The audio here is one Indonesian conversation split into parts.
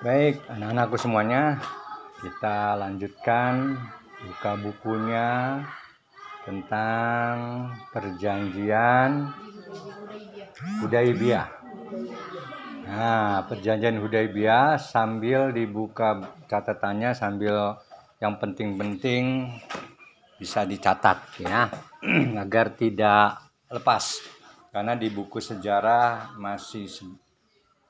Baik, anak-anakku semuanya, kita lanjutkan buka bukunya tentang perjanjian Hudaibiyah. Nah, perjanjian Hudaibiyah sambil dibuka catatannya sambil yang penting-penting bisa dicatat ya agar tidak lepas karena di buku sejarah masih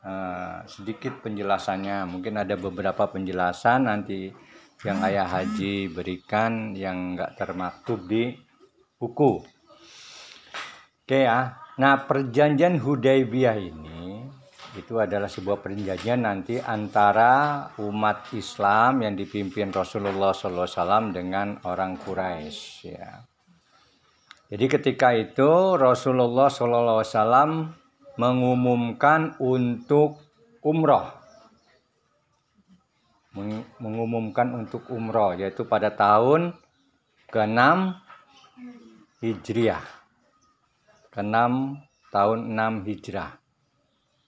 uh, sedikit penjelasannya. Mungkin ada beberapa penjelasan nanti yang ayah haji berikan yang nggak termaktub di buku. Oke ya. Nah perjanjian Hudaybiyah ini itu adalah sebuah perjanjian nanti antara umat Islam yang dipimpin Rasulullah SAW dengan orang Quraisy ya. Jadi ketika itu Rasulullah SAW mengumumkan untuk umroh mengumumkan untuk umroh yaitu pada tahun ke-6 Hijriah. Ke-6 tahun 6 Hijrah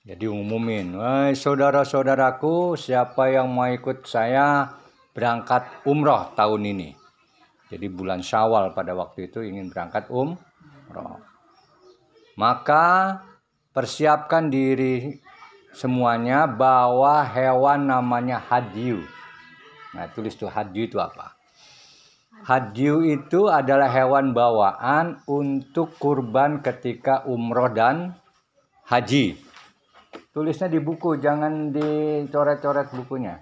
jadi umumin Wah saudara-saudaraku siapa yang mau ikut saya berangkat umroh tahun ini? Jadi bulan syawal pada waktu itu ingin berangkat umroh maka persiapkan diri semuanya bawa hewan namanya hadyu. Nah, tulis tuh hadyu itu apa? Hadyu itu adalah hewan bawaan untuk kurban ketika umroh dan haji. Tulisnya di buku, jangan dicoret-coret bukunya.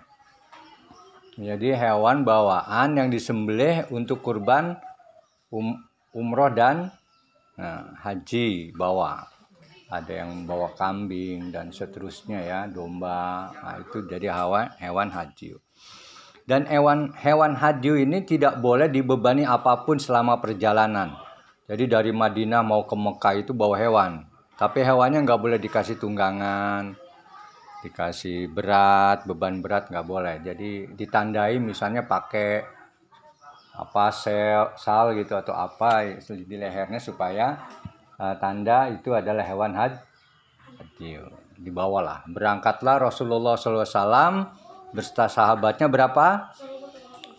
Jadi hewan bawaan yang disembelih untuk kurban um, umroh dan nah, haji bawa ada yang bawa kambing dan seterusnya ya domba. Nah, itu jadi hewan hewan haji dan hewan hewan haji ini tidak boleh dibebani apa pun selama perjalanan. Jadi dari Madinah mau ke Mekah itu bawa hewan. Tapi hewannya nggak boleh dikasih tunggangan dikasih berat beban berat nggak boleh. Jadi ditandai misalnya pakai apa sel sal gitu atau apa di lehernya supaya uh, tanda itu adalah hewan had haji dibawalah berangkatlah Rasulullah SAW beserta sahabatnya berapa?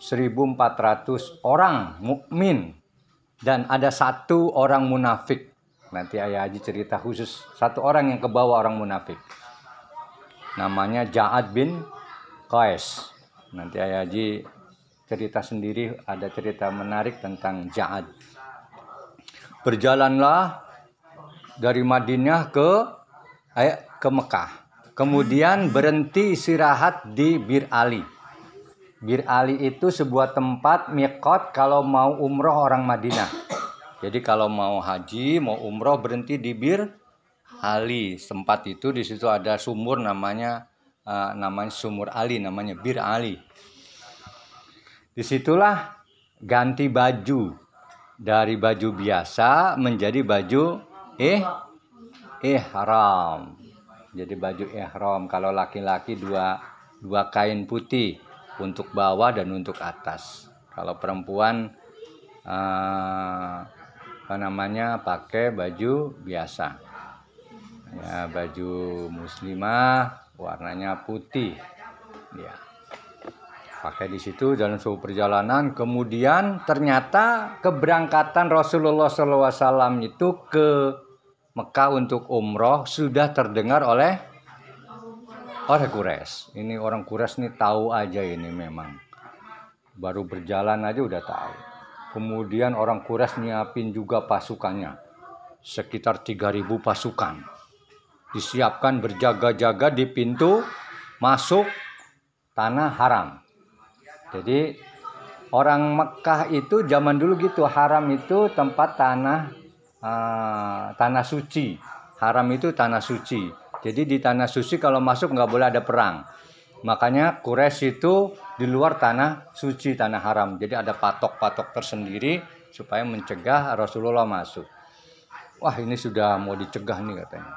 1400 orang mukmin. Dan ada satu orang munafik. Nanti ayah haji cerita khusus. Satu orang yang kebawa orang munafik. Namanya Ja'ad bin Qais. Nanti ayah haji cerita sendiri. Ada cerita menarik tentang Ja'ad. Berjalanlah dari Madinah ke eh, ke Mekah. Kemudian berhenti istirahat di Bir Ali. Bir Ali itu sebuah tempat mikot kalau mau umroh orang Madinah. Jadi kalau mau haji, mau umroh berhenti di Bir Ali. Tempat itu di situ ada sumur namanya uh, namanya sumur Ali, namanya Bir Ali. Di situlah ganti baju dari baju biasa menjadi baju eh ihram. Jadi baju ihram kalau laki-laki dua dua kain putih untuk bawah dan untuk atas. Kalau perempuan eh, apa namanya pakai baju biasa. Ya, baju muslimah warnanya putih. Ya. Pakai di situ dalam sebuah perjalanan, kemudian ternyata keberangkatan Rasulullah SAW itu ke Mekah untuk umroh sudah terdengar oleh oleh Quraisy. Ini orang Quraisy nih tahu aja ini memang. Baru berjalan aja udah tahu. Kemudian orang Quraisy nyiapin juga pasukannya. Sekitar 3000 pasukan. Disiapkan berjaga-jaga di pintu masuk tanah haram. Jadi orang Mekah itu zaman dulu gitu haram itu tempat tanah uh, tanah suci. Haram itu tanah suci. Jadi di tanah suci kalau masuk nggak boleh ada perang. Makanya Quraisy itu di luar tanah suci, tanah haram. Jadi ada patok-patok tersendiri supaya mencegah Rasulullah masuk. Wah ini sudah mau dicegah nih katanya.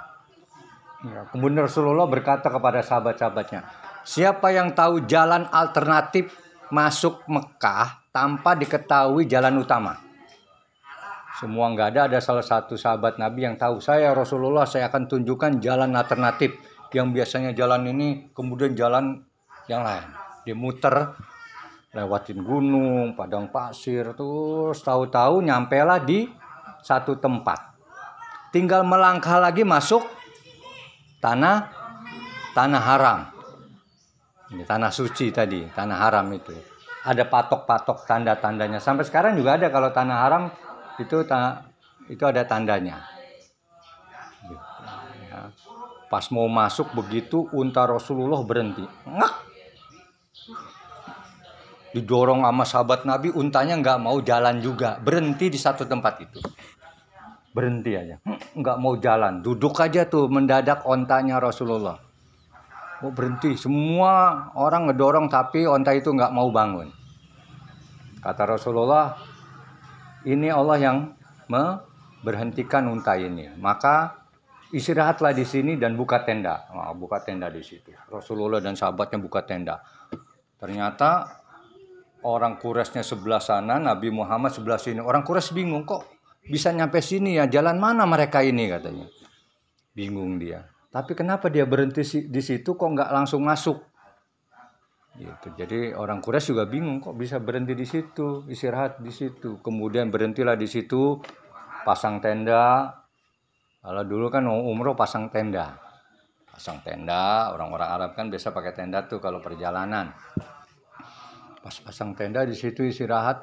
Ya, kemudian Rasulullah berkata kepada sahabat-sahabatnya, siapa yang tahu jalan alternatif masuk Mekah tanpa diketahui jalan utama? Semua nggak ada, ada salah satu sahabat Nabi yang tahu saya Rasulullah saya akan tunjukkan jalan alternatif yang biasanya jalan ini kemudian jalan yang lain. Dia muter lewatin gunung, padang pasir, terus tahu-tahu nyampe lah di satu tempat. Tinggal melangkah lagi masuk tanah tanah haram. Tanah suci tadi, tanah haram itu. Ada patok-patok tanda-tandanya. Sampai sekarang juga ada kalau tanah haram itu itu ada tandanya. Ya. Pas mau masuk begitu unta Rasulullah berhenti. Ngak. Didorong sama sahabat Nabi, untanya nggak mau jalan juga. Berhenti di satu tempat itu. Berhenti aja. Nggak mau jalan. Duduk aja tuh mendadak ontanya Rasulullah. Mau berhenti. Semua orang ngedorong tapi onta itu nggak mau bangun. Kata Rasulullah, ini Allah yang memberhentikan unta ini. Maka istirahatlah di sini dan buka tenda. Nah, buka tenda di situ. Rasulullah dan sahabatnya buka tenda. Ternyata orang Quraisynya sebelah sana, Nabi Muhammad sebelah sini. Orang Quraisy bingung kok bisa nyampe sini ya, jalan mana mereka ini katanya. Bingung dia. Tapi kenapa dia berhenti di situ kok nggak langsung masuk? Gitu. Jadi orang Quraisy juga bingung kok bisa berhenti di situ, istirahat di situ. Kemudian berhentilah di situ, pasang tenda. Kalau dulu kan umroh pasang tenda. Pasang tenda, orang-orang Arab kan biasa pakai tenda tuh kalau perjalanan pas pasang tenda di situ istirahat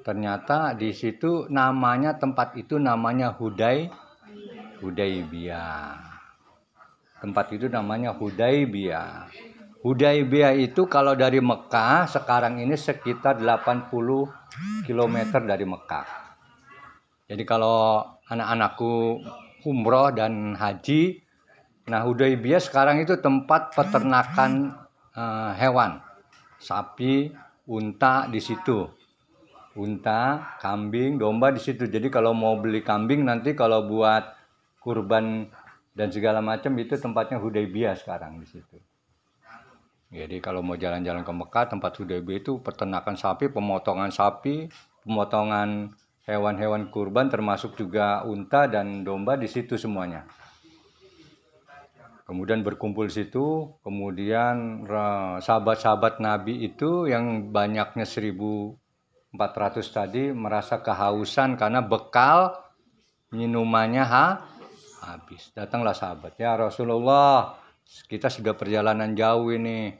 ternyata di situ namanya tempat itu namanya Hudai Hudaibiyah tempat itu namanya Hudaibiyah Hudaibiyah itu kalau dari Mekah sekarang ini sekitar 80 km dari Mekah jadi kalau anak-anakku umroh dan haji nah Hudaibiyah sekarang itu tempat peternakan uh, hewan sapi unta di situ. Unta, kambing, domba di situ. Jadi kalau mau beli kambing nanti kalau buat kurban dan segala macam itu tempatnya Hudaybiyah sekarang di situ. Jadi kalau mau jalan-jalan ke Mekah tempat Hudaybiyah itu peternakan sapi, pemotongan sapi, pemotongan hewan-hewan kurban termasuk juga unta dan domba di situ semuanya kemudian berkumpul situ kemudian sahabat-sahabat Nabi itu yang banyaknya 1400 tadi merasa kehausan karena bekal minumannya ha habis. Datanglah sahabat. Ya Rasulullah kita sudah perjalanan jauh ini.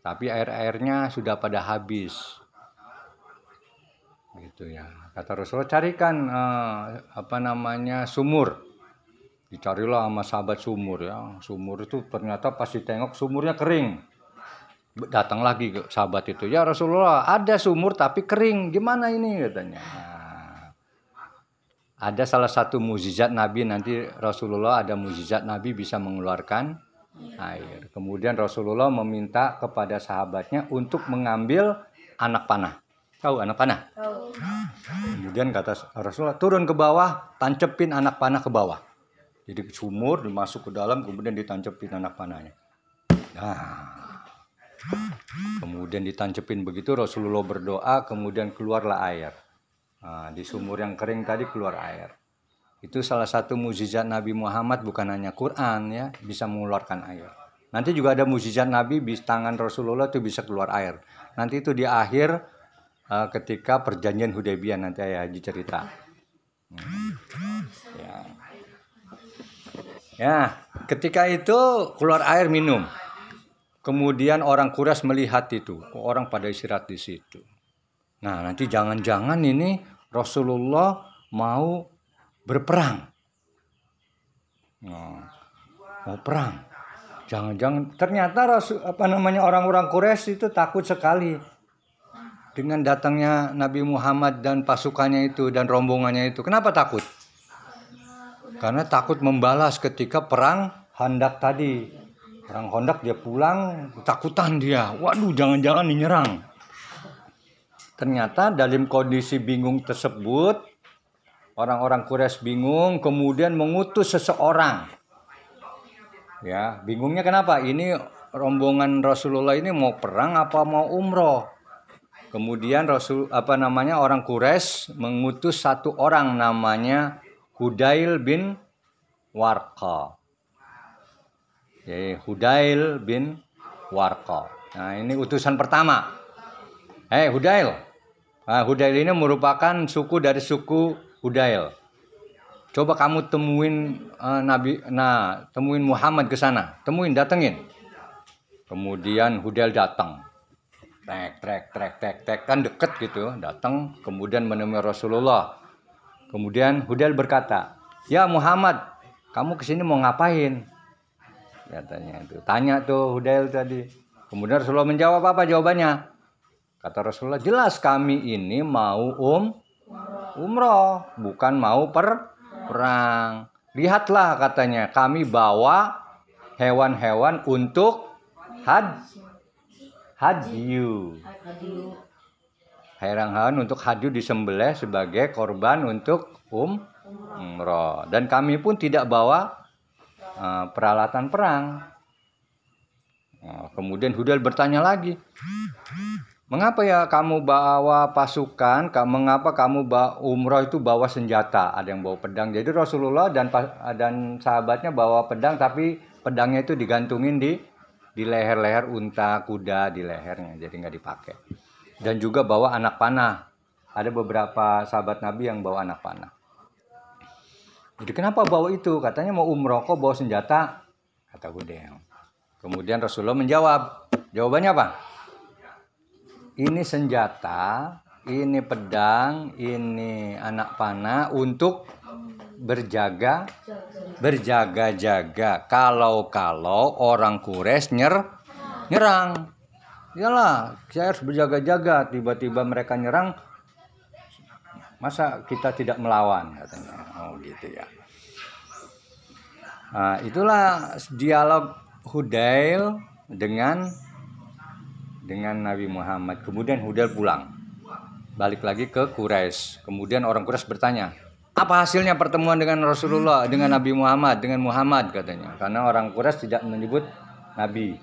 Tapi air-airnya sudah pada habis. Gitu ya. Kata Rasulullah carikan eh, apa namanya sumur. Dicarilah sama sahabat sumur ya. Sumur itu ternyata pas ditengok sumurnya kering. Datang lagi ke sahabat itu. Ya Rasulullah ada sumur tapi kering. Gimana ini? Katanya. nah, ada salah satu mukjizat Nabi nanti Rasulullah ada mukjizat Nabi bisa mengeluarkan air. Kemudian Rasulullah meminta kepada sahabatnya untuk mengambil anak panah. Tahu anak panah? Kemudian kata Rasulullah turun ke bawah tancepin anak panah ke bawah. Jadi sumur dimasuk ke dalam kemudian ditancepin anak panahnya. Nah, kemudian ditancepin begitu Rasulullah berdoa kemudian keluarlah air. Nah, di sumur yang kering tadi keluar air. Itu salah satu mukjizat Nabi Muhammad bukan hanya Quran ya, bisa mengeluarkan air. Nanti juga ada mukjizat Nabi di tangan Rasulullah itu bisa keluar air. Nanti itu di akhir uh, ketika perjanjian Hudaybiyah nanti ayah Haji cerita. Hmm. Ya. Ya, ketika itu keluar air minum. Kemudian orang kuras melihat itu, orang pada istirahat di situ. Nah, nanti jangan-jangan ini Rasulullah mau berperang. Nah, mau perang. Jangan-jangan ternyata Rasul apa namanya orang-orang Quraisy itu takut sekali dengan datangnya Nabi Muhammad dan pasukannya itu dan rombongannya itu. Kenapa takut? karena takut membalas ketika perang Handak tadi. Perang Handak dia pulang takutan dia. Waduh, jangan-jangan dinyerang. Ternyata dalam kondisi bingung tersebut, orang-orang Quraisy bingung, kemudian mengutus seseorang. Ya, bingungnya kenapa? Ini rombongan Rasulullah ini mau perang apa mau umroh? Kemudian Rasul apa namanya orang Quraisy mengutus satu orang namanya Hudail bin Warqa. Jadi Hudail bin Warqa. Nah, ini utusan pertama. Eh, Hudail. Nah, Hudail ini merupakan suku dari suku Hudail. Coba kamu temuin uh, Nabi nah, temuin Muhammad ke sana. Temuin, datengin. Kemudian Hudail datang. Trek, trek, trek, trek, trek kan deket gitu, datang kemudian menemui Rasulullah. Kemudian Hudail berkata, "Ya Muhammad, kamu ke sini mau ngapain?" Katanya itu. Tanya tuh Hudail tadi. Kemudian Rasulullah menjawab apa jawabannya? Kata Rasulullah, jelas kami ini mau um umroh, bukan mau per perang. Lihatlah katanya, kami bawa hewan-hewan untuk had hadyu. Hewan-hewan untuk hadyu disembelih sebagai korban untuk um umroh. Dan kami pun tidak bawa uh, peralatan perang. Nah, kemudian Hudal bertanya lagi, mengapa ya kamu bawa pasukan? Mengapa kamu bawa umroh itu bawa senjata? Ada yang bawa pedang. Jadi Rasulullah dan dan sahabatnya bawa pedang, tapi pedangnya itu digantungin di di leher-leher unta, kuda di lehernya, jadi nggak dipakai. Dan juga bawa anak panah. Ada beberapa sahabat Nabi yang bawa anak panah. Jadi kenapa bawa itu? Katanya mau umroh kok bawa senjata? Kata Hudayl. Kemudian Rasulullah menjawab. Jawabannya apa? Ini senjata, ini pedang, ini anak panah untuk berjaga berjaga-jaga kalau-kalau orang Quraisy nyer nyerang. Iyalah, saya harus berjaga-jaga. Tiba-tiba mereka nyerang, masa kita tidak melawan katanya. Oh gitu ya. Nah, itulah dialog Hudail dengan dengan Nabi Muhammad. Kemudian Hudail pulang. Balik lagi ke Quraisy. Kemudian orang Quraisy bertanya, "Apa hasilnya pertemuan dengan Rasulullah, dengan Nabi Muhammad, dengan Muhammad?" katanya. Karena orang Quraisy tidak menyebut nabi.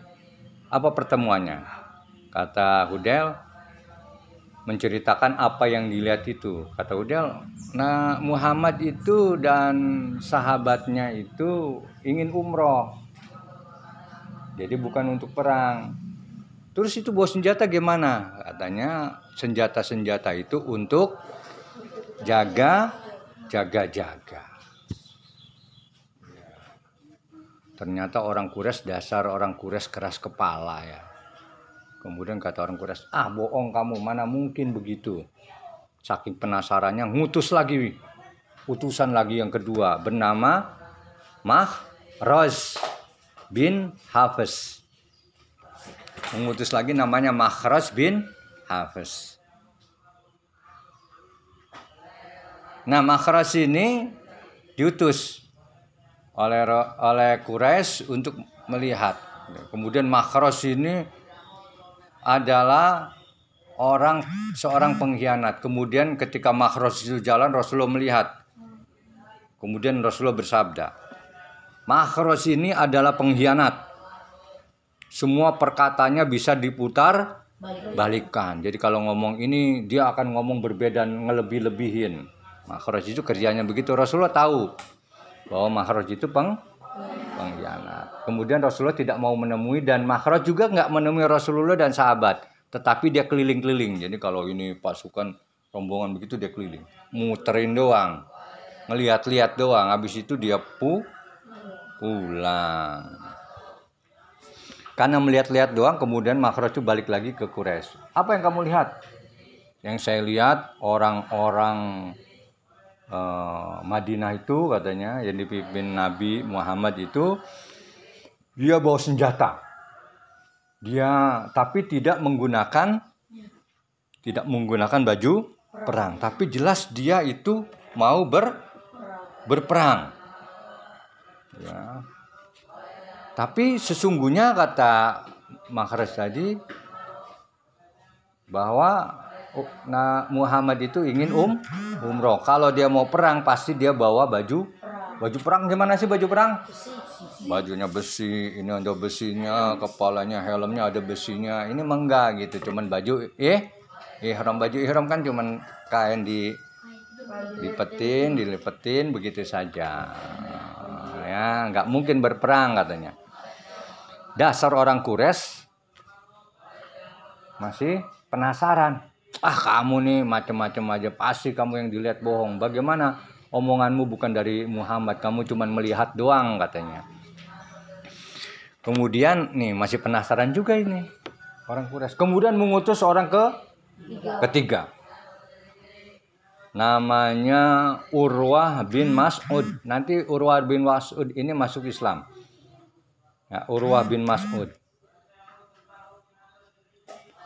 Apa pertemuannya? Kata Hudail menceritakan apa yang dilihat itu. Kata Hudail, "Nah, Muhammad itu dan sahabatnya itu ingin umroh jadi bukan untuk perang. Terus itu bawa senjata gimana? Katanya senjata-senjata itu untuk jaga, jaga-jaga. Ternyata orang kures dasar orang kures keras kepala ya. Kemudian kata orang kures, ah bohong kamu, mana mungkin begitu. Saking penasarannya, ngutus lagi. Utusan lagi yang kedua, bernama Mahraz bin Hafiz. Mengutus lagi namanya Makhraj bin Hafiz. Nah, Makhraj ini diutus oleh oleh Quraisy untuk melihat. Kemudian Makhraj ini adalah orang seorang pengkhianat. Kemudian ketika Makhraj itu jalan Rasulullah melihat. Kemudian Rasulullah bersabda, Makros ini adalah pengkhianat. Semua perkataannya bisa diputar balikan. Jadi kalau ngomong ini dia akan ngomong berbeda ngelebih-lebihin. Makros itu kerjanya begitu. Rasulullah tahu bahwa makros itu peng pengkhianat. Kemudian Rasulullah tidak mau menemui dan makros juga nggak menemui Rasulullah dan sahabat. Tetapi dia keliling-keliling. Jadi kalau ini pasukan rombongan begitu dia keliling. Muterin doang. Ngeliat-liat doang. Habis itu dia pu pulang. Karena melihat-lihat doang, kemudian Makhraj itu balik lagi ke Quraisy. Apa yang kamu lihat? Yang saya lihat orang-orang uh, Madinah itu katanya yang dipimpin Nabi Muhammad itu dia bawa senjata. Dia tapi tidak menggunakan tidak menggunakan baju perang, tapi jelas dia itu mau ber berperang. Ya. Tapi sesungguhnya kata Mahrez tadi bahwa nah Muhammad itu ingin um umroh. Kalau dia mau perang pasti dia bawa baju baju perang gimana sih baju perang? Bajunya besi, ini ada besinya, kepalanya, helmnya ada besinya. Ini menggak gitu, cuman baju eh ihram baju ihram kan cuman kain di lipetin, dilipetin begitu saja ya nggak mungkin berperang katanya dasar orang kures masih penasaran. Ah kamu nih macam-macam aja pasti kamu yang dilihat bohong. Bagaimana omonganmu bukan dari Muhammad, kamu cuma melihat doang katanya. Kemudian nih masih penasaran juga ini orang Quraisy. Kemudian mengutus orang ke ketiga. Namanya Urwah bin Mas'ud. Nanti Urwah bin Mas'ud ini masuk Islam. Ya, Urwah bin Mas'ud.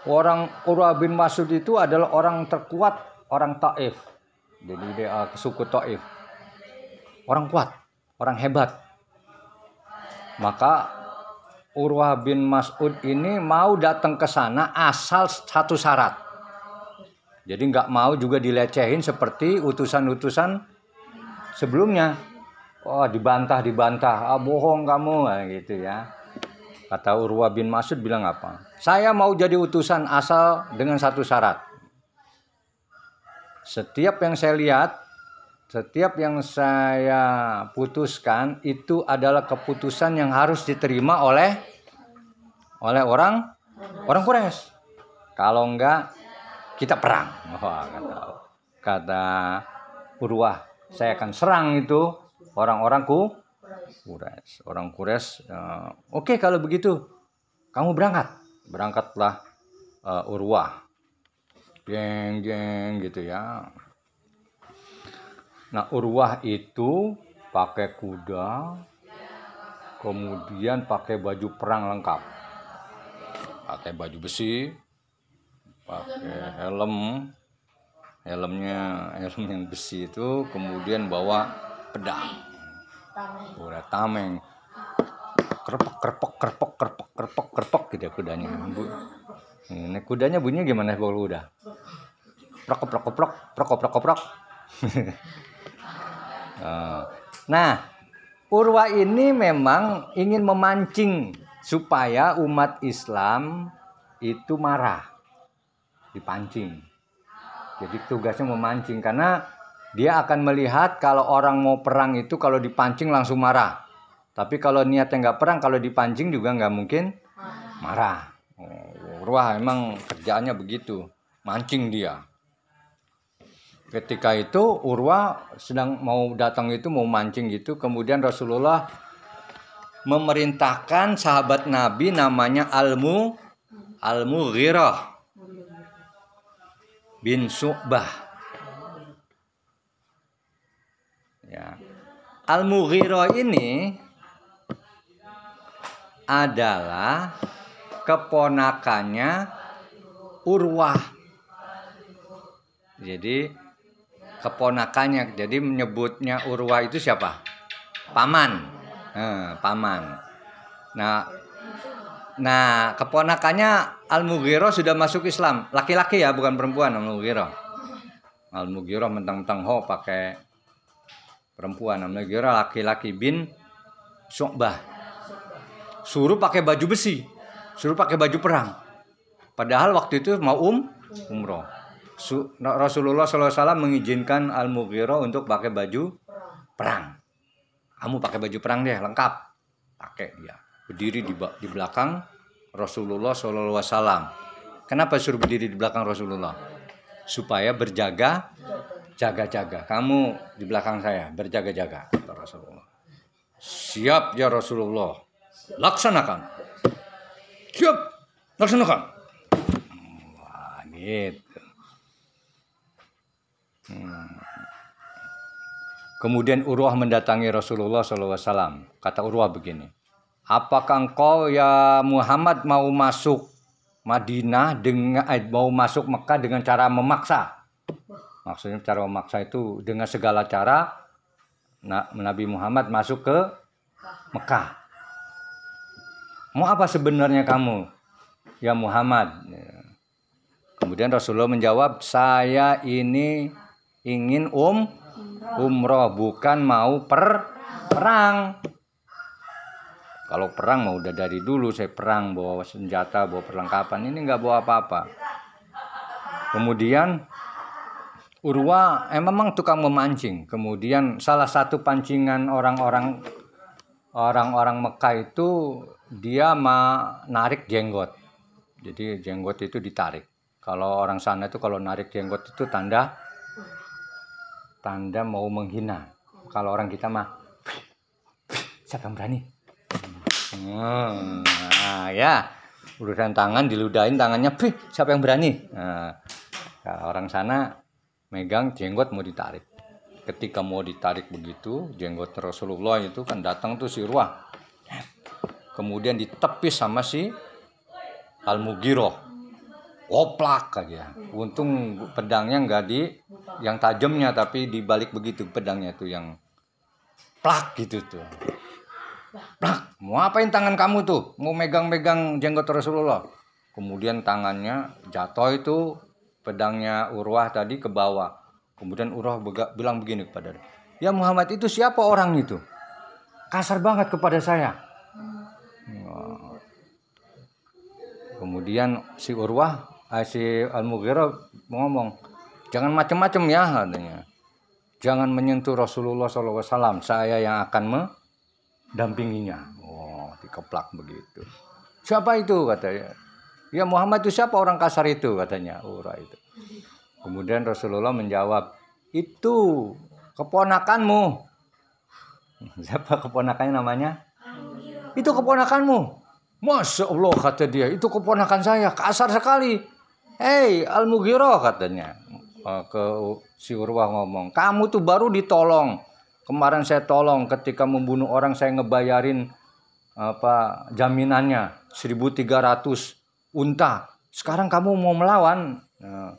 Orang Urwah bin Mas'ud itu adalah orang terkuat orang Taif. Jadi dia uh, suku Taif. Orang kuat, orang hebat. Maka Urwah bin Mas'ud ini mau datang ke sana asal satu syarat. Jadi nggak mau juga dilecehin seperti utusan-utusan sebelumnya. Oh dibantah dibantah, ah bohong kamu, nah, gitu ya. Kata Urwah bin Mas'ud bilang apa? Saya mau jadi utusan asal dengan satu syarat. Setiap yang saya lihat, setiap yang saya putuskan itu adalah keputusan yang harus diterima oleh oleh orang orang Quraisy. Kalau enggak kita perang. Oh, kata kata Urwah, saya akan serang itu orang-orang ku Quraisy. Orang Quraisy, uh, oke okay, kalau begitu kamu berangkat. Berangkatlah uh, Urwah. Geng geng gitu ya. Nah, Urwah itu pakai kuda, kemudian pakai baju perang lengkap. Pakai baju besi, pakai helm, helmnya helm yang besi itu, kemudian bawa pedang. Udah tameng. Kerpek kerpek kerpek kerpek kerpek kerpek gitu ya kudanya. Ini kudanya bunyinya gimana kalau udah? Prok prok prok prok prok prok nah Urwa ini memang ingin memancing supaya umat Islam itu marah. Dipancing. Jadi tugasnya memancing karena dia akan melihat kalau orang mau perang itu kalau dipancing langsung marah. Tapi kalau niatnya nggak perang, kalau dipancing juga nggak mungkin marah. Oh, Wah, emang kerjaannya begitu, mancing dia. Ketika itu Urwa sedang mau datang itu mau mancing gitu, kemudian Rasulullah memerintahkan sahabat Nabi namanya Almu Al-Mughirah bin Su'bah Ya. Al-Mughirah ini adalah keponakannya Urwah. Jadi keponakannya, jadi menyebutnya Urwah itu siapa? Paman. Eh, paman. Nah, nah keponakannya Al-Mughirah sudah masuk Islam. Laki-laki ya, bukan perempuan Al-Mughirah. Al-Mughirah mentang-mentang ho pakai perempuan namanya Gira laki-laki bin Syu'bah suruh pakai baju besi suruh pakai baju perang. Padahal waktu itu mau um umroh. Rasulullah SAW mengizinkan Al Mughirah untuk pakai baju perang. Kamu pakai baju perang deh lengkap. Pakai dia. Berdiri di, di belakang Rasulullah SAW kenapa suruh berdiri di belakang Rasulullah? Supaya berjaga jaga-jaga. Kamu di belakang saya berjaga-jaga, kata Rasulullah. Siap ya Rasulullah. Laksanakan. Siap. Laksanakan. Wah, gitu. Hmm. Kemudian Urwah mendatangi Rasulullah SAW. Kata Urwah begini, apakah engkau ya Muhammad mau masuk Madinah dengan eh, mau masuk Mekah dengan cara memaksa? Maksudnya cara memaksa itu dengan segala cara Nabi Muhammad masuk ke Mekah. Mau apa sebenarnya kamu? Ya Muhammad. Kemudian Rasulullah menjawab, saya ini ingin um umroh bukan mau per perang. Kalau perang mau udah dari dulu saya perang bawa senjata, bawa perlengkapan. Ini nggak bawa apa-apa. Kemudian Urwa eh, memang tukang memancing. Kemudian salah satu pancingan orang-orang orang-orang Mekah itu dia menarik jenggot. Jadi jenggot itu ditarik. Kalau orang sana itu kalau narik jenggot itu tanda tanda mau menghina. Kalau orang kita mah siapa yang berani? Hmm, nah, ya urusan tangan diludahin tangannya, siapa yang berani? Nah, orang sana megang jenggot mau ditarik. Ketika mau ditarik begitu, jenggot Rasulullah itu kan datang tuh si Ruah. Kemudian ditepis sama si Al-Mugiroh oplak aja. Untung pedangnya nggak di yang tajamnya tapi dibalik begitu pedangnya tuh yang plak gitu tuh. Plak. Mau apain tangan kamu tuh? Mau megang-megang jenggot Rasulullah. Kemudian tangannya jatuh itu pedangnya Urwah tadi ke bawah. Kemudian Urwah bilang begini kepada dia. Ya Muhammad itu siapa orang itu? Kasar banget kepada saya. Kemudian si Urwah Ah, si Al Mughirah ngomong jangan macam-macam ya katanya jangan menyentuh Rasulullah SAW saya yang akan mendampinginya oh dikeplak begitu siapa itu katanya ya Muhammad itu siapa orang kasar itu katanya. Ura itu. Kemudian Rasulullah menjawab itu keponakanmu. Siapa keponakannya namanya? Itu keponakanmu. Masya Allah kata dia itu keponakan saya kasar sekali. Hei Al-Mughirah katanya. Eh, ke si Urwah ngomong, kamu tuh baru ditolong. Kemarin saya tolong ketika membunuh orang saya ngebayarin apa jaminannya 1300 unta. Sekarang kamu mau melawan. Nah,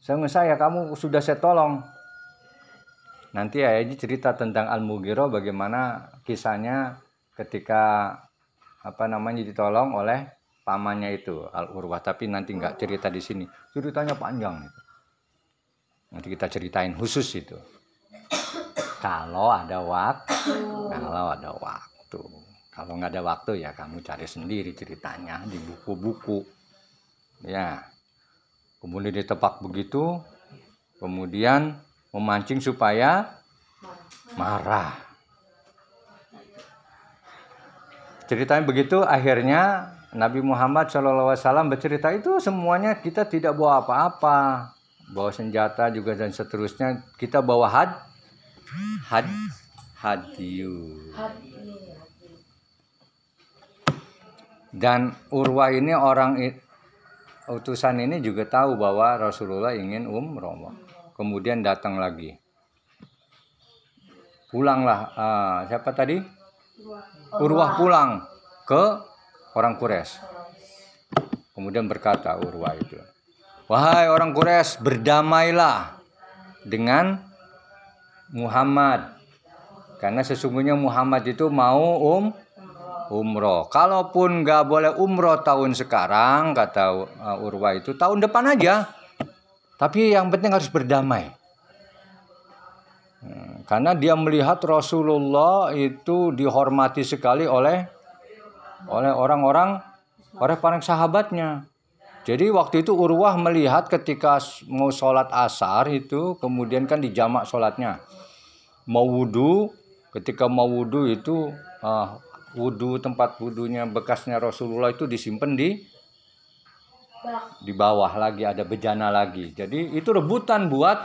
saya kamu sudah saya tolong. Nanti ayahnya cerita tentang Al-Mughirah bagaimana kisahnya ketika apa namanya ditolong oleh pamannya itu Al Urwah tapi nanti nggak cerita di sini ceritanya panjang itu nanti kita ceritain khusus itu kalau ada waktu kalau ada waktu kalau nggak ada waktu ya kamu cari sendiri ceritanya di buku-buku. Ya. Kemudian ditepak begitu kemudian memancing supaya marah. Ceritanya begitu akhirnya Nabi Muhammad SAW bercerita itu semuanya kita tidak bawa apa-apa, bawa senjata juga dan seterusnya. Kita bawa had, had, hadiu. Dan Urwa ini orang utusan ini juga tahu bahwa Rasulullah ingin umroh. Kemudian datang lagi. Pulanglah, uh, siapa tadi? Urwah pulang ke orang Quraisy. Kemudian berkata Urwa itu, "Wahai orang Quraisy, berdamailah dengan Muhammad. Karena sesungguhnya Muhammad itu mau um umroh. Kalaupun nggak boleh umroh tahun sekarang, kata uh, Urwa itu, tahun depan aja. Tapi yang penting harus berdamai. Hmm, karena dia melihat Rasulullah itu dihormati sekali oleh oleh orang-orang oleh para sahabatnya. Jadi waktu itu Urwah melihat ketika mau sholat asar itu kemudian kan dijamak sholatnya. Mau wudhu, ketika mau wudhu itu uh, wudhu tempat wudhunya bekasnya Rasulullah itu disimpan di di bawah lagi ada bejana lagi. Jadi itu rebutan buat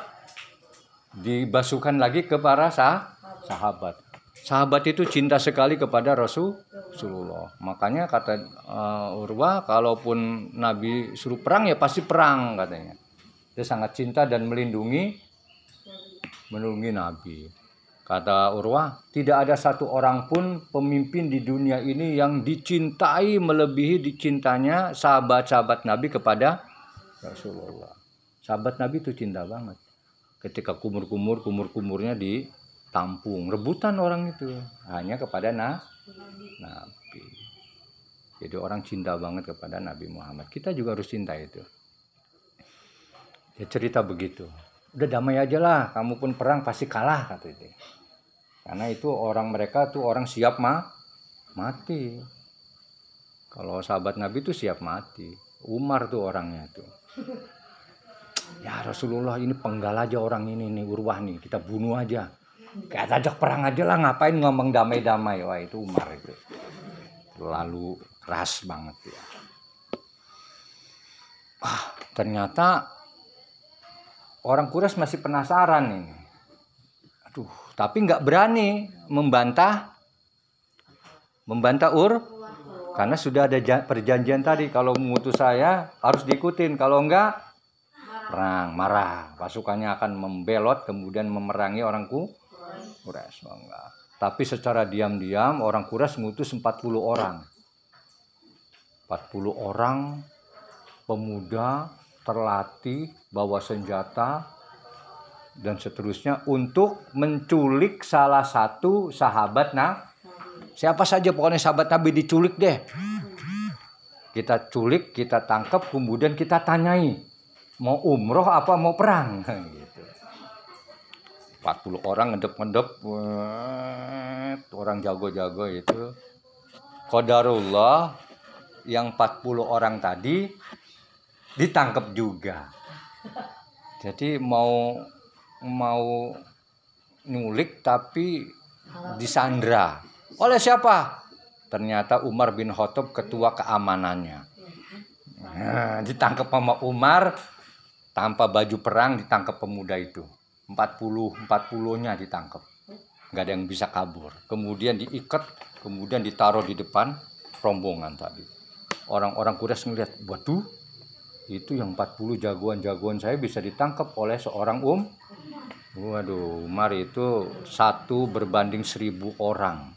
dibasuhkan lagi ke para sah sahabat sahabat itu cinta sekali kepada Rasulullah. Makanya kata uh, Urwa, kalaupun Nabi suruh perang ya pasti perang katanya. Dia sangat cinta dan melindungi melindungi Nabi. Kata Urwa, tidak ada satu orang pun pemimpin di dunia ini yang dicintai melebihi dicintanya sahabat-sahabat Nabi kepada Rasulullah. Sahabat Nabi itu cinta banget. Ketika kumur-kumur, kumur-kumurnya di tampung rebutan orang itu. Hanya kepada na nabi. Jadi orang cinta banget kepada Nabi Muhammad. Kita juga harus cinta itu. Ya cerita begitu udah damai aja lah kamu pun perang pasti kalah kata itu karena itu orang mereka tuh orang siap mah mati. Kalau sahabat Nabi itu siap mati. Umar tuh orangnya tuh. Ya Rasulullah ini penggal aja orang ini nih urwah nih kita bunuh aja. Kayak ajak perang aja lah ngapain ngomong damai-damai? Wah itu Umar itu. Terlalu keras banget ya ternyata orang Quraisy masih penasaran ini. Aduh, tapi nggak berani membantah membantah Ur karena sudah ada perjanjian tadi kalau mengutus saya harus diikutin kalau enggak perang marah. Pasukannya akan membelot kemudian memerangi orang oh, enggak tapi secara diam-diam orang Quraisy mengutus 40 orang. 40 orang pemuda terlatih bawa senjata dan seterusnya untuk menculik salah satu sahabat nah siapa saja pokoknya sahabat Nabi diculik deh. Kita culik kita tangkap kemudian kita tanyai mau umroh apa mau perang? Gitu. 40 orang ngedep-ngedep orang jago-jago itu Qadarullah yang 40 orang tadi ditangkap juga jadi mau mau nyulik tapi disandra. Oleh siapa? Ternyata Umar bin Khattab ketua keamanannya. Nah, ditangkap sama Umar tanpa baju perang ditangkap pemuda itu. 40 40-nya ditangkap. Nggak ada yang bisa kabur. Kemudian diikat, kemudian ditaruh di depan rombongan tadi. Orang-orang Quraisy ngeliat, waduh, itu yang 40 jagoan-jagoan saya bisa ditangkap oleh seorang um Waduh, Umar itu satu berbanding seribu orang.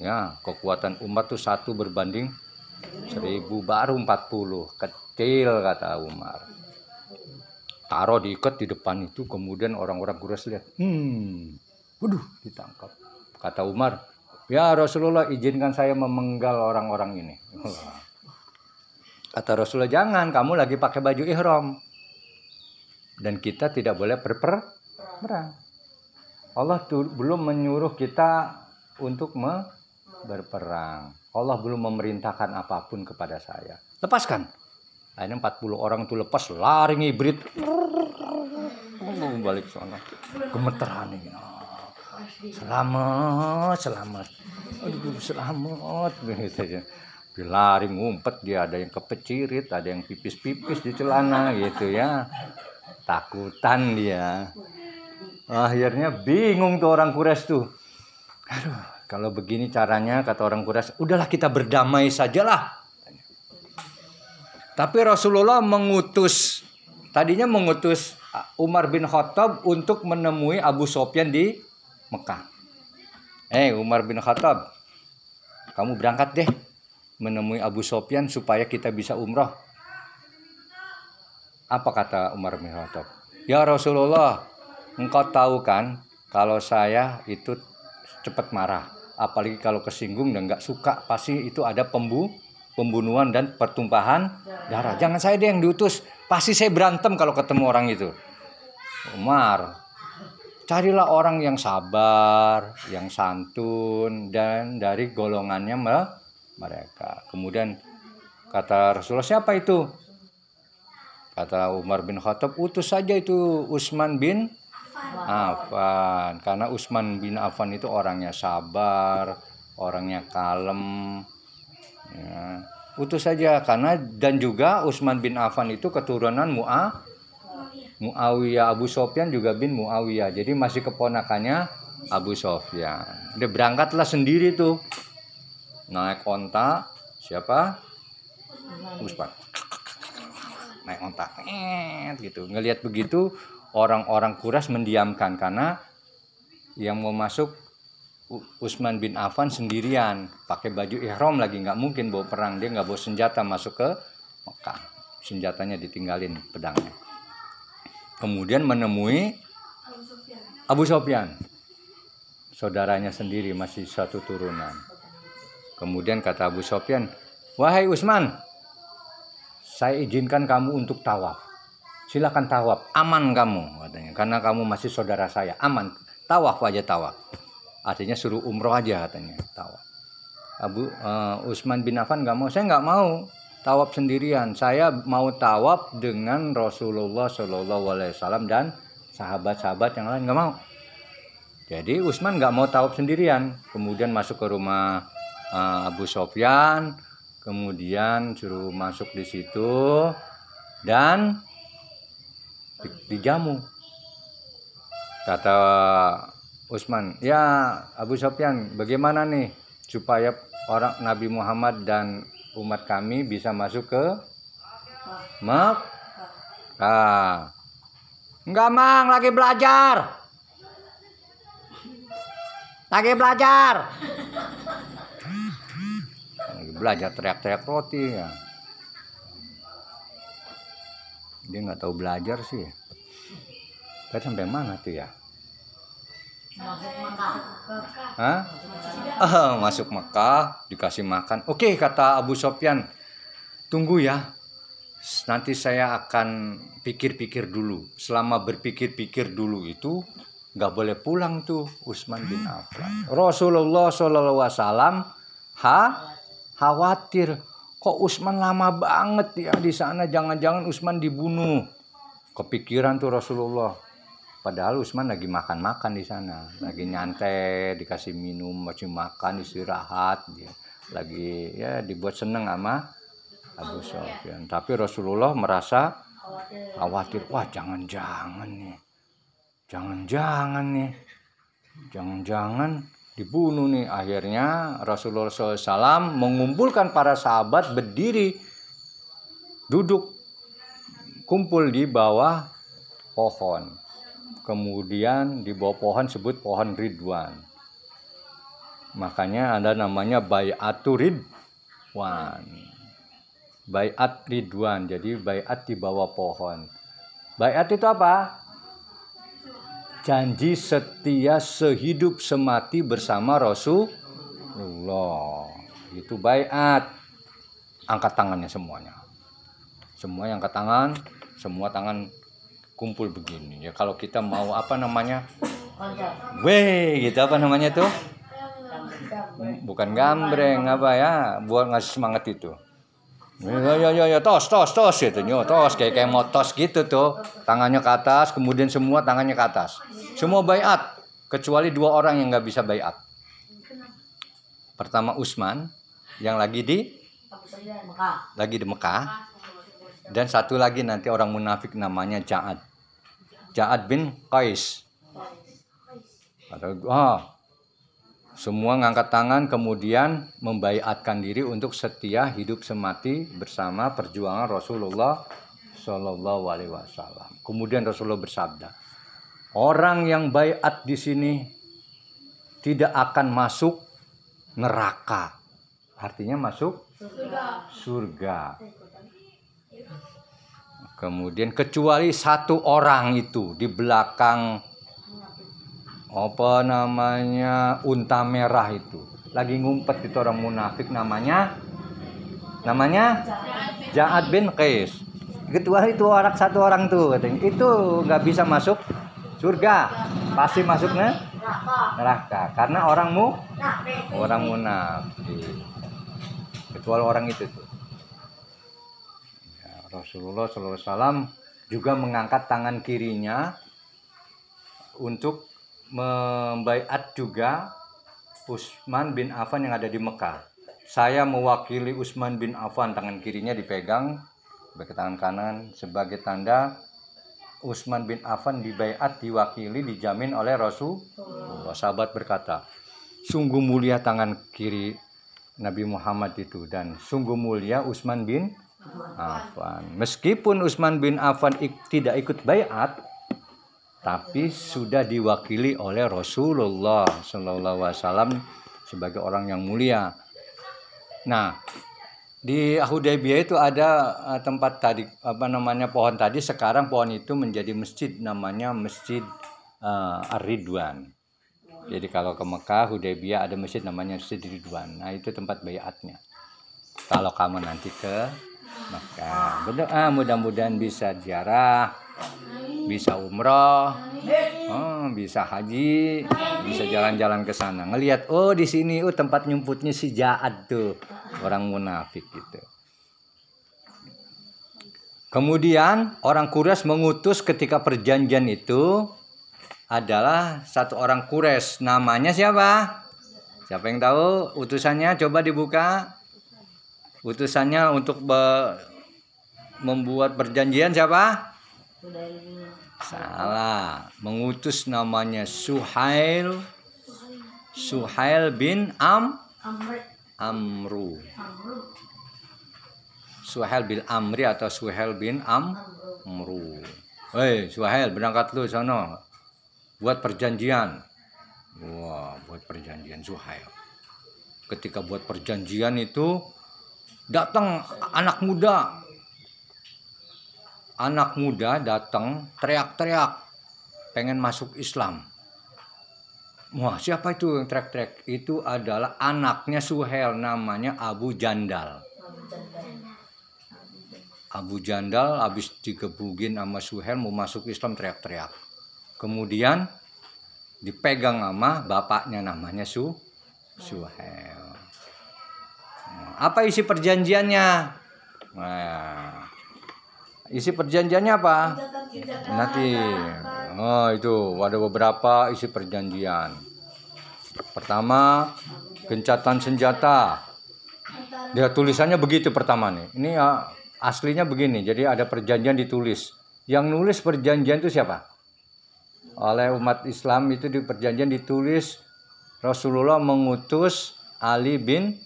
Ya, kekuatan Umar tuh satu berbanding seribu baru empat puluh kecil kata Umar. Taruh diikat di depan itu, kemudian orang-orang Quraisy lihat, hmm, waduh, ditangkap. Kata Umar, ya Rasulullah izinkan saya memenggal orang-orang ini. Kata Rasulullah, jangan, kamu lagi pakai baju ihram dan kita tidak boleh berperang. Allah tuh belum menyuruh kita untuk me berperang. Allah belum memerintahkan apa pun kepada saya. Lepaskan. Akhirnya 40 orang itu lepas lari ngibrit. Balik sana. Gemeteran ini. Selamat, selamat. Aduh, selamat. Gitu aja. Lari ngumpet dia ada yang kepecirit, ada yang pipis-pipis di celana gitu ya. Takutan dia. Akhirnya bingung tuh orang kures tuh. Aduh kalau begini caranya kata orang kures udahlah kita berdamai sajalah. Tapi Rasulullah mengutus tadinya mengutus Umar bin Khattab untuk menemui Abu Sofyan di Mekah. Eh Umar bin Khattab, kamu berangkat deh menemui Abu Sofyan supaya kita bisa umroh. Apa kata Umar bin Khattab? Ya Rasulullah, engkau tahu kan kalau saya itu cepat marah. Apalagi kalau kesinggung dan nggak suka, pasti itu ada pembu pembunuhan dan pertumpahan darah. Jangan saya deh yang diutus. Pasti saya berantem kalau ketemu orang itu. Umar, carilah orang yang sabar, yang santun dan dari golongannya mereka. Kemudian kata Rasulullah, siapa itu? Kata Umar bin Khattab, utus saja itu Usman bin Affan. Karena Usman bin Affan itu orangnya sabar, orangnya kalem. Ya. Utus saja karena dan juga Usman bin Affan itu keturunan Mu'a Muawiyah Abu Sofyan juga bin Muawiyah. Jadi masih keponakannya Abu Sofyan. Dia berangkatlah sendiri tuh. Naik onta siapa? Usman. Naik ontak gitu. Ngelihat begitu orang-orang kuras mendiamkan karena yang mau masuk Usman bin Affan sendirian. Pakai baju ihram lagi nggak mungkin bawa perang. Dia nggak bawa senjata masuk ke Mekah. Senjatanya ditinggalin pedangnya. Kemudian menemui Abu Sofyan saudaranya sendiri masih satu turunan kemudian kata Abu Sofyan wahai Usman saya izinkan kamu untuk tawaf. Silakan tawaf, aman kamu katanya. Karena kamu masih saudara saya, aman. Tawaf aja tawaf. Artinya suruh umroh aja katanya, tawaf. Abu uh, Usman bin Affan nggak mau, saya nggak mau tawaf sendirian. Saya mau tawaf dengan Rasulullah Shallallahu Alaihi Wasallam dan sahabat-sahabat yang lain nggak mau. Jadi Usman nggak mau tawaf sendirian. Kemudian masuk ke rumah uh, Abu Sofyan, kemudian suruh masuk di situ dan dijamu. Kata Usman ya Abu Sofyan bagaimana nih supaya orang Nabi Muhammad dan umat kami bisa masuk ke Mekah enggak mang lagi belajar. Lagi belajar belajar teriak-teriak roti ya. Dia nggak tahu belajar sih. Tadi sampai mana tuh ya? Hah? Oh, masuk Mekah dikasih makan. Oke kata Abu Sofyan tunggu ya. Nanti saya akan pikir-pikir dulu. Selama berpikir-pikir dulu itu nggak boleh pulang tuh Utsman bin Affan. Rasulullah Shallallahu Alaihi Wasallam ha khawatir kok Utsman lama banget ya di sana? Jangan-jangan Utsman dibunuh. Kepikiran tuh Rasulullah. Padahal Utsman lagi makan-makan di sana. Lagi nyantai dikasih minum masih makan istirahat. Dia lagi ya dibuat seneng sama Abu Sofyan tapi Rasulullah merasa khawatir wah jangan-jangan nih. Jangan-jangan nih. Jangan-jangan dibunuh nih. Akhirnya Rasulullah SAW mengumpulkan para sahabat berdiri duduk kumpul di bawah pohon. Kemudian di bawah pohon sebut pohon Ridwan. Makanya ada namanya bayatu Ridwan. Bayat Ridwan jadi bayat di bawah pohon. Bayat itu apa janji setia sehidup semati bersama Rasulullah. Itu bayat. Angkat tangannya semuanya. Semua yang angkat tangan, semua tangan kumpul begini. Ya kalau kita mau apa namanya? Weh, gitu apa namanya tuh? Bukan gambreng apa ya, buat ngasih semangat itu. Ya ya ya ya tos tos tos itu. Nyo tos kayak kayak mau tos gitu tuh. Tangannya ke atas kemudian semua tangannya ke atas. Semua bayat kecuali dua orang yang nggak bisa bayat. Pertama Usman yang lagi di lagi di Mekah. Dan satu lagi nanti orang munafik namanya Ja'ad. Ja'ad bin Qais. Atau ah semua ngangkat tangan kemudian membaiatkan diri untuk setia hidup semati bersama perjuangan Rasulullah Shallallahu Alaihi Wasallam. Kemudian Rasulullah bersabda, orang yang baiat di sini tidak akan masuk neraka. Artinya masuk surga. surga. Kemudian kecuali satu orang itu di belakang apa namanya unta merah itu. Lagi ngumpet itu orang munafik namanya namanya Ja'ad bin Qais. Ketua itu orang satu orang tuh katanya. Itu nggak bisa masuk surga. Pasti masuknya neraka. Karena orangmu orang munafik. Kecuali orang itu tuh. Ya, Rasulullah SAW juga mengangkat tangan kirinya untuk membaiat juga Usman bin Affan yang ada di Mekah. Saya mewakili Usman bin Affan, tangan kirinya dipegang sebagai tangan kanan sebagai tanda Usman bin Affan dibaiat diwakili dijamin oleh Rasul. Sahabat berkata, sungguh mulia tangan kiri Nabi Muhammad itu dan sungguh mulia Usman bin Affan. Meskipun Usman bin Affan tidak ikut baiat, tapi sudah diwakili oleh Rasulullah Wasallam sebagai orang yang mulia. Nah, di Hudaybiyah itu ada eh, tempat tadi apa namanya pohon tadi sekarang pohon itu menjadi masjid namanya Masjid uh, Ar-Ridwan. Jadi kalau ke Mekah Hudaybiyah ada masjid namanya Masjid Ridwan. Nah, itu tempat bayatnya. Kalau kamu nanti ke Mekah, berdoa mudah-mudahan bisa ziarah bisa umroh, oh, bisa haji, bisa jalan-jalan ke sana. Ngelihat oh di sini oh tempat nyumputnya si Jaad tuh orang munafik gitu. Kemudian orang Quraisy mengutus ketika perjanjian itu adalah satu orang Quraisy namanya siapa? Siapa yang tahu utusannya? Coba dibuka. utusannya untuk membuat perjanjian siapa. Salah mengutus namanya Suhail Suhail bin Am Amr. Amru Amr. Suhail bin Amri atau Suhail bin Am Amr. Amru. Hei, Suhail, berangkat lu sono. Buat perjanjian. Wah, buat perjanjian Suhail. Ketika buat perjanjian itu datang anak muda. Anak muda datang teriak-teriak pengen masuk Islam. Wah, siapa itu yang teriak-teriak? Itu adalah anaknya Suhail namanya Abu Jandal. Abu Jandal. Abu Jandal habis digebugin sama Suhel mau masuk Islam teriak-teriak. Kemudian dipegang sama bapaknya namanya Su Suhel. Nah, Apa isi perjanjiannya? Nah, isi perjanjiannya apa? Nanti. Oh, itu ada beberapa isi perjanjian. Pertama, gencatan senjata. Dia tulisannya begitu pertama nih. Ini ya, aslinya begini. Jadi ada perjanjian ditulis. Yang nulis perjanjian itu siapa? Oleh umat Islam itu di perjanjian ditulis Rasulullah mengutus Ali bin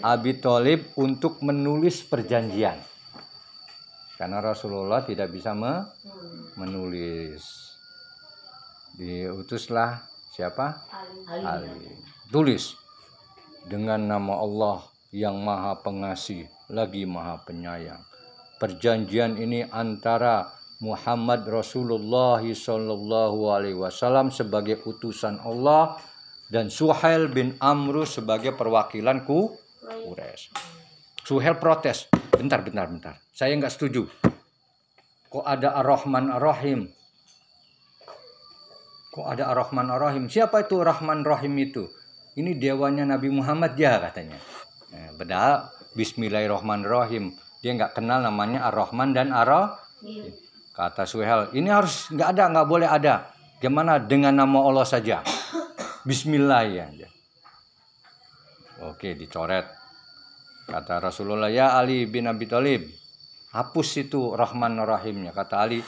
Abi Thalib untuk menulis perjanjian. Karena Rasulullah tidak bisa me- menulis. Diutuslah siapa? Ali. Ali. Tulis dengan nama Allah yang Maha Pengasih lagi Maha Penyayang. Perjanjian ini antara Muhammad Rasulullah Sallallahu Alaihi Wasallam sebagai utusan Allah dan Suhail bin Amru sebagai perwakilan ku Quraisy. Suhail protes. Bentar, bentar, bentar. Saya nggak setuju. Kok ada Ar-Rahman Ar-Rahim? Kok ada Ar-Rahman Ar-Rahim? Siapa itu Rahman Rahim itu? Ini dewanya Nabi Muhammad ya katanya. Eh, padahal Bismillahirrahmanirrahim. Dia nggak kenal namanya Ar-Rahman dan Ar-Rahim. Kata Suhel, ini harus nggak ada, nggak boleh ada. Gimana dengan nama Allah saja? Bismillah ya. Oke, dicoret. Kata Rasulullah, ya Ali bin Abi Thalib, hapus itu Rahman Rahimnya. Kata Ali,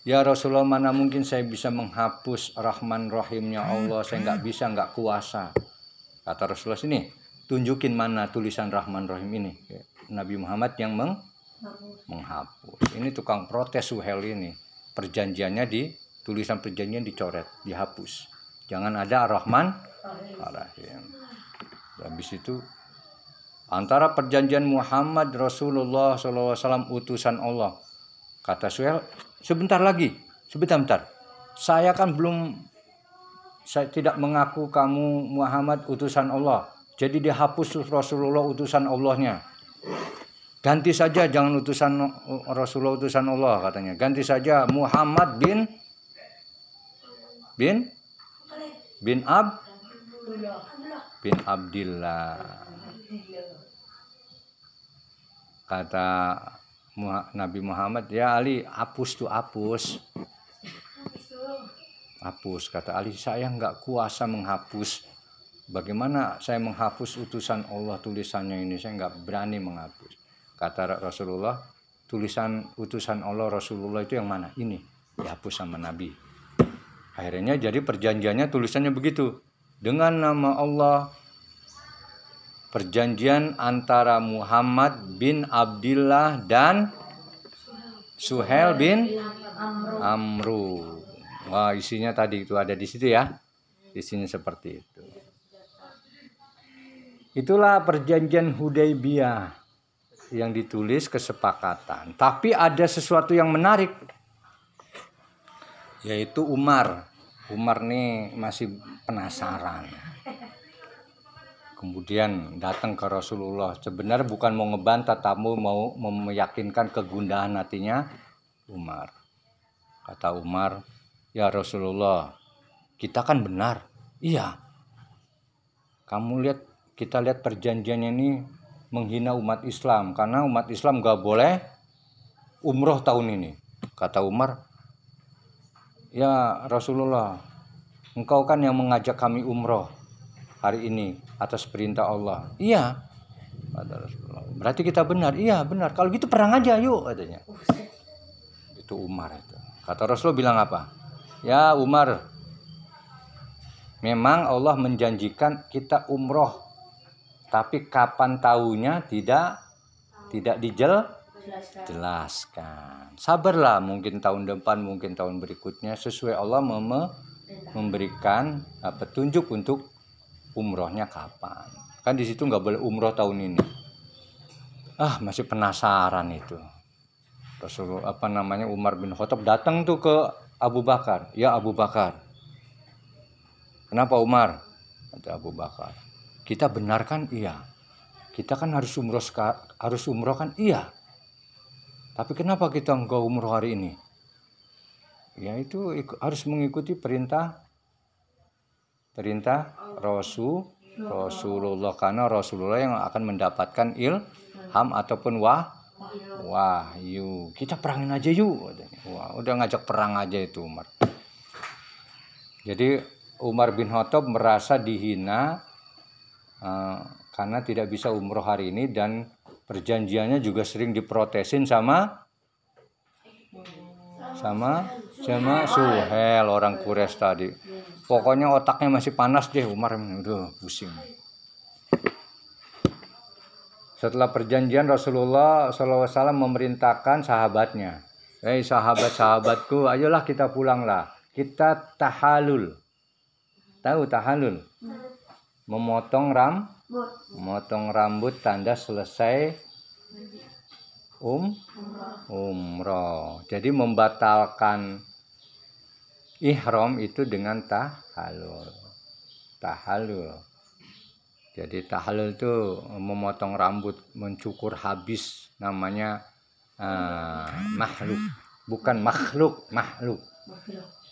Ya Rasulullah mana mungkin saya bisa menghapus Rahman Rahimnya Allah? Saya nggak bisa nggak kuasa. Kata Rasulullah sini Tunjukin mana tulisan Rahman Rahim ini. Nabi Muhammad yang meng- menghapus. Ini tukang protes Suhel ini. Perjanjiannya di Tulisan perjanjian dicoret Dihapus. Jangan ada Rahman Rahim Habis itu Antara perjanjian Muhammad Rasulullah SAW utusan Allah Kata Suhel, sebentar lagi, sebentar, bentar. Saya kan belum, saya tidak mengaku kamu Muhammad utusan Allah. Jadi dihapus Rasulullah utusan Allahnya. Ganti saja, jangan utusan Rasulullah utusan Allah katanya. Ganti saja Muhammad bin bin bin Ab bin Abdillah. Kata Nabi Muhammad, ya Ali, hapus tuh hapus. Hapus, kata Ali, saya nggak kuasa menghapus. Bagaimana saya menghapus utusan Allah tulisannya ini? Saya nggak berani menghapus. Kata Rasulullah, tulisan utusan Allah Rasulullah itu yang mana? Ini, dihapus sama Nabi. Akhirnya jadi perjanjiannya tulisannya begitu. Dengan nama Allah, perjanjian antara Muhammad bin Abdullah dan Suhel bin Amru. Wah, isinya tadi itu ada di situ ya. Isinya seperti itu. Itulah perjanjian Hudaybiyah yang ditulis kesepakatan. Tapi ada sesuatu yang menarik yaitu Umar. Umar nih masih penasaran. Kemudian datang ke Rasulullah. Sebenarnya bukan mau ngebantah tamu mau meyakinkan kegundahan hatinya Umar. Kata Umar ya Rasulullah kita kan benar. Iya. Kamu lihat kita lihat perjanjiannya ini menghina umat Islam. Karena umat Islam gak boleh umroh tahun ini kata Umar ya Rasulullah engkau kan yang mengajak kami umroh hari ini atas perintah Allah. Iya, Rasulullah. berarti kita benar? Iya benar. Kalau gitu perang aja yuk katanya. Itu Umar itu. Kata Rasulullah bilang apa? Ya Umar memang Allah menjanjikan kita umroh tapi kapan tahunya tidak tidak dijel Jelaskan. jelaskan. Sabarlah mungkin tahun depan mungkin tahun berikutnya. Sesuai Allah mem- Perintah. memberikan uh, petunjuk untuk umrohnya kapan. Kan di situ nggak boleh umroh tahun ini. Ah masih penasaran itu. Rasulullah apa namanya Umar bin Khattab datang tuh ke Abu Bakar. Ya Abu Bakar. Kenapa Umar? Kata Abu Bakar. Kita benarkan iya. Kita kan harus umroh harus umroh kan iya tapi kenapa kita enggak umroh hari ini? Ya itu harus mengikuti perintah perintah Rasul Rasulullah. Karena Rasulullah yang akan mendapatkan ilham ataupun wah wahyu. Kita perangin aja yuk wah udah ngajak perang aja itu Umar. Jadi Umar bin Khattab merasa dihina eh, karena tidak bisa umroh hari ini dan perjanjiannya juga sering diprotesin sama sama sama Suhel orang Quraisy tadi. Pokoknya otaknya masih panas deh Umar udah pusing. Setelah perjanjian Rasulullah SAW memerintahkan sahabatnya, Hei sahabat-sahabatku, ayolah kita pulanglah. Kita tahalul. Tahu tahalul? Memotong ram, memotong rambut tanda selesai um umroh. Jadi membatalkan ihram itu dengan tahalul. Tahalul. Jadi tahalul itu memotong rambut, mencukur habis namanya eh, makhluk. Bukan makhluk. Makhluk.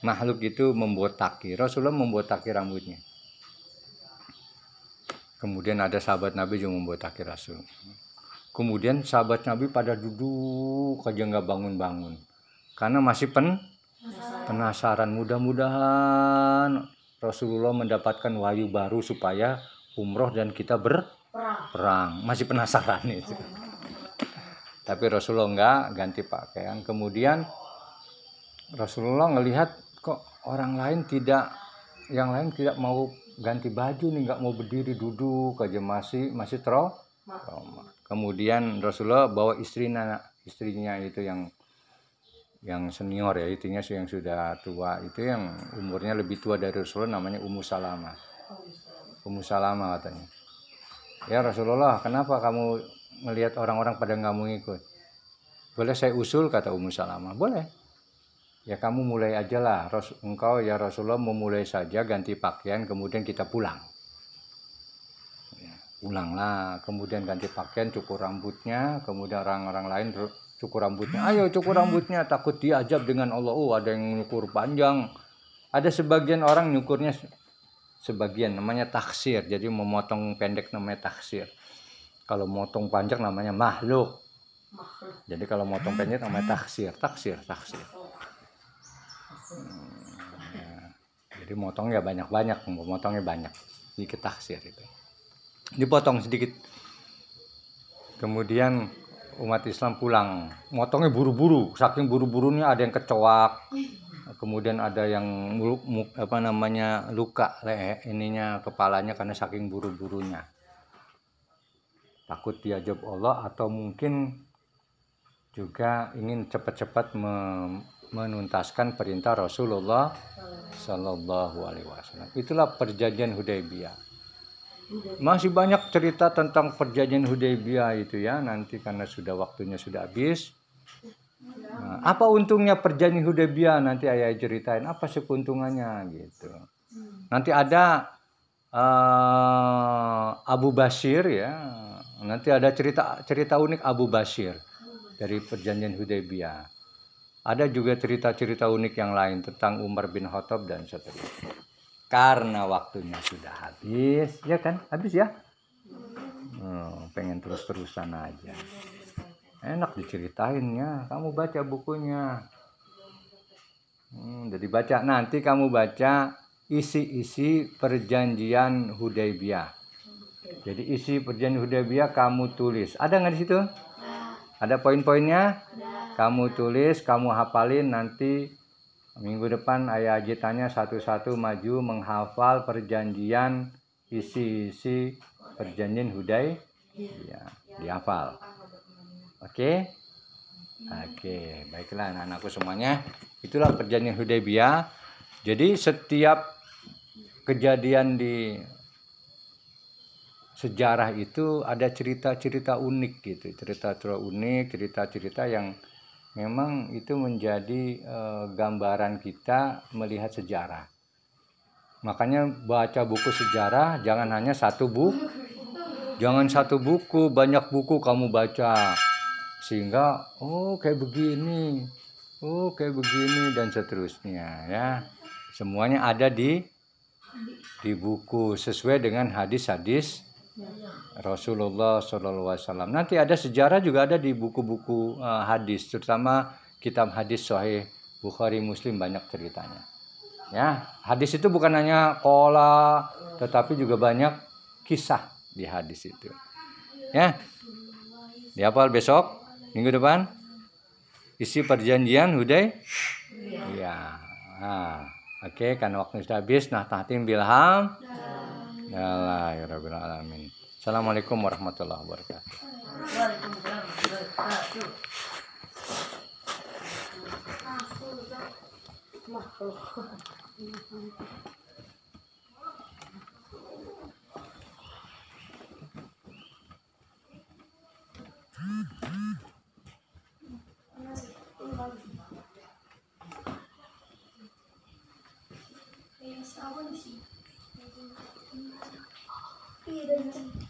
Makhluk itu membotaki. Rasulullah membotaki rambutnya. Kemudian ada sahabat Nabi juga membotaki Rasul. Kemudian sahabat Nabi pada duduk aja nggak bangun-bangun. Karena masih pen penasaran. Mudah-mudahan Rasulullah mendapatkan wahyu baru supaya umroh dan kita berperang. Perang. Masih penasaran itu. Tapi Rasulullah nggak ganti pakaian. Kemudian Rasulullah ngelihat kok orang lain tidak, yang lain tidak mau ganti baju nih, nggak mau berdiri duduk aja masih masih trauma. Kemudian Rasulullah bawa istrinya istrinya itu yang yang senior ya, itunya yang sudah tua itu yang umurnya lebih tua dari Rasulullah namanya Ummu Salamah. Ummu Salamah katanya. Ya Rasulullah, kenapa kamu melihat orang-orang pada nggak mau ngikut? Boleh saya usul kata Ummu Salamah. Boleh. Ya kamu mulai aja lah. Ras- Engkau ya Rasulullah memulai saja ganti pakaian kemudian kita pulang. Ya, pulanglah, kemudian ganti pakaian, cukur rambutnya, kemudian orang-orang lain cukur rambutnya. Ayo cukur rambutnya, takut diajab dengan Allah. Oh ada yang nyukur panjang. Ada sebagian orang nyukurnya se- sebagian namanya taksir. Jadi memotong pendek namanya taksir. Kalau motong panjang namanya makhluk. Makhluk. Jadi kalau motong pendek namanya taksir, taksir, taksir. Jadi motongnya banyak-banyak, motongnya banyak, sedikit taksir itu. Dipotong sedikit. Kemudian umat Islam pulang, motongnya buru-buru, saking buru-burunya ada yang kecoak, kemudian ada yang mulu- mu- apa namanya luka leher ininya kepalanya karena saking buru-burunya. Takut diajab Allah atau mungkin juga ingin cepat-cepat menuntaskan perintah Rasulullah Shallallahu Alaihi Wasallam. Itulah perjanjian Hudaybiyah. Masih banyak cerita tentang perjanjian Hudaybiyah itu ya. Nanti karena sudah waktunya sudah habis. Nah, apa untungnya perjanjian Hudaybiyah? Nanti ayah ceritain apa sih keuntungannya gitu. Nanti ada eh, Abu Basir ya. Nanti ada cerita cerita unik Abu Basir dari perjanjian Hudaybiyah. Ada juga cerita-cerita unik yang lain tentang Umar bin Khattab dan seterusnya. Karena waktunya sudah habis, ya kan? Habis ya? Oh, pengen terus-terusan aja. Enak diceritainnya. Kamu baca bukunya. Hmm, jadi baca nanti kamu baca isi-isi perjanjian Hudaybiyah. Jadi isi perjanjian Hudaybiyah kamu tulis. Ada nggak di situ? Poin-poinnya? Kamu tulis, kamu hafalin nanti minggu depan ayah Haji tanya satu-satu maju menghafal perjanjian isi-isi perjanjian Hudaybiyah. Ya, dihafal. Oke? Oke, baiklah anak-anakku semuanya. Itulah perjanjian Hudaybiyah. Jadi setiap kejadian di sejarah itu ada cerita-cerita unik gitu, cerita-cerita unik, cerita-cerita yang memang itu menjadi eh, gambaran kita melihat sejarah. Makanya baca buku sejarah jangan hanya satu buku, jangan satu buku, banyak buku kamu baca sehingga oh kayak begini, oh kayak begini dan seterusnya ya. Semuanya ada di di buku sesuai dengan hadis-hadis Rasulullah Wasallam. Nanti ada sejarah juga ada di buku-buku eh, hadis, terutama kitab hadis Sahih Bukhari Muslim banyak ceritanya. Ya, hadis itu bukan hanya kola, tetapi juga banyak kisah di hadis itu. Ya, dihafal besok, minggu depan. Isi perjanjian Huday. Ya. Nah, oke, karena waktu sudah habis. Nah, tahtim bilham. Ya ya Rabbil. Assalamualaikum warahmatullahi wabarakatuh. Warahmatullahi wabarakatuh. Iya, dan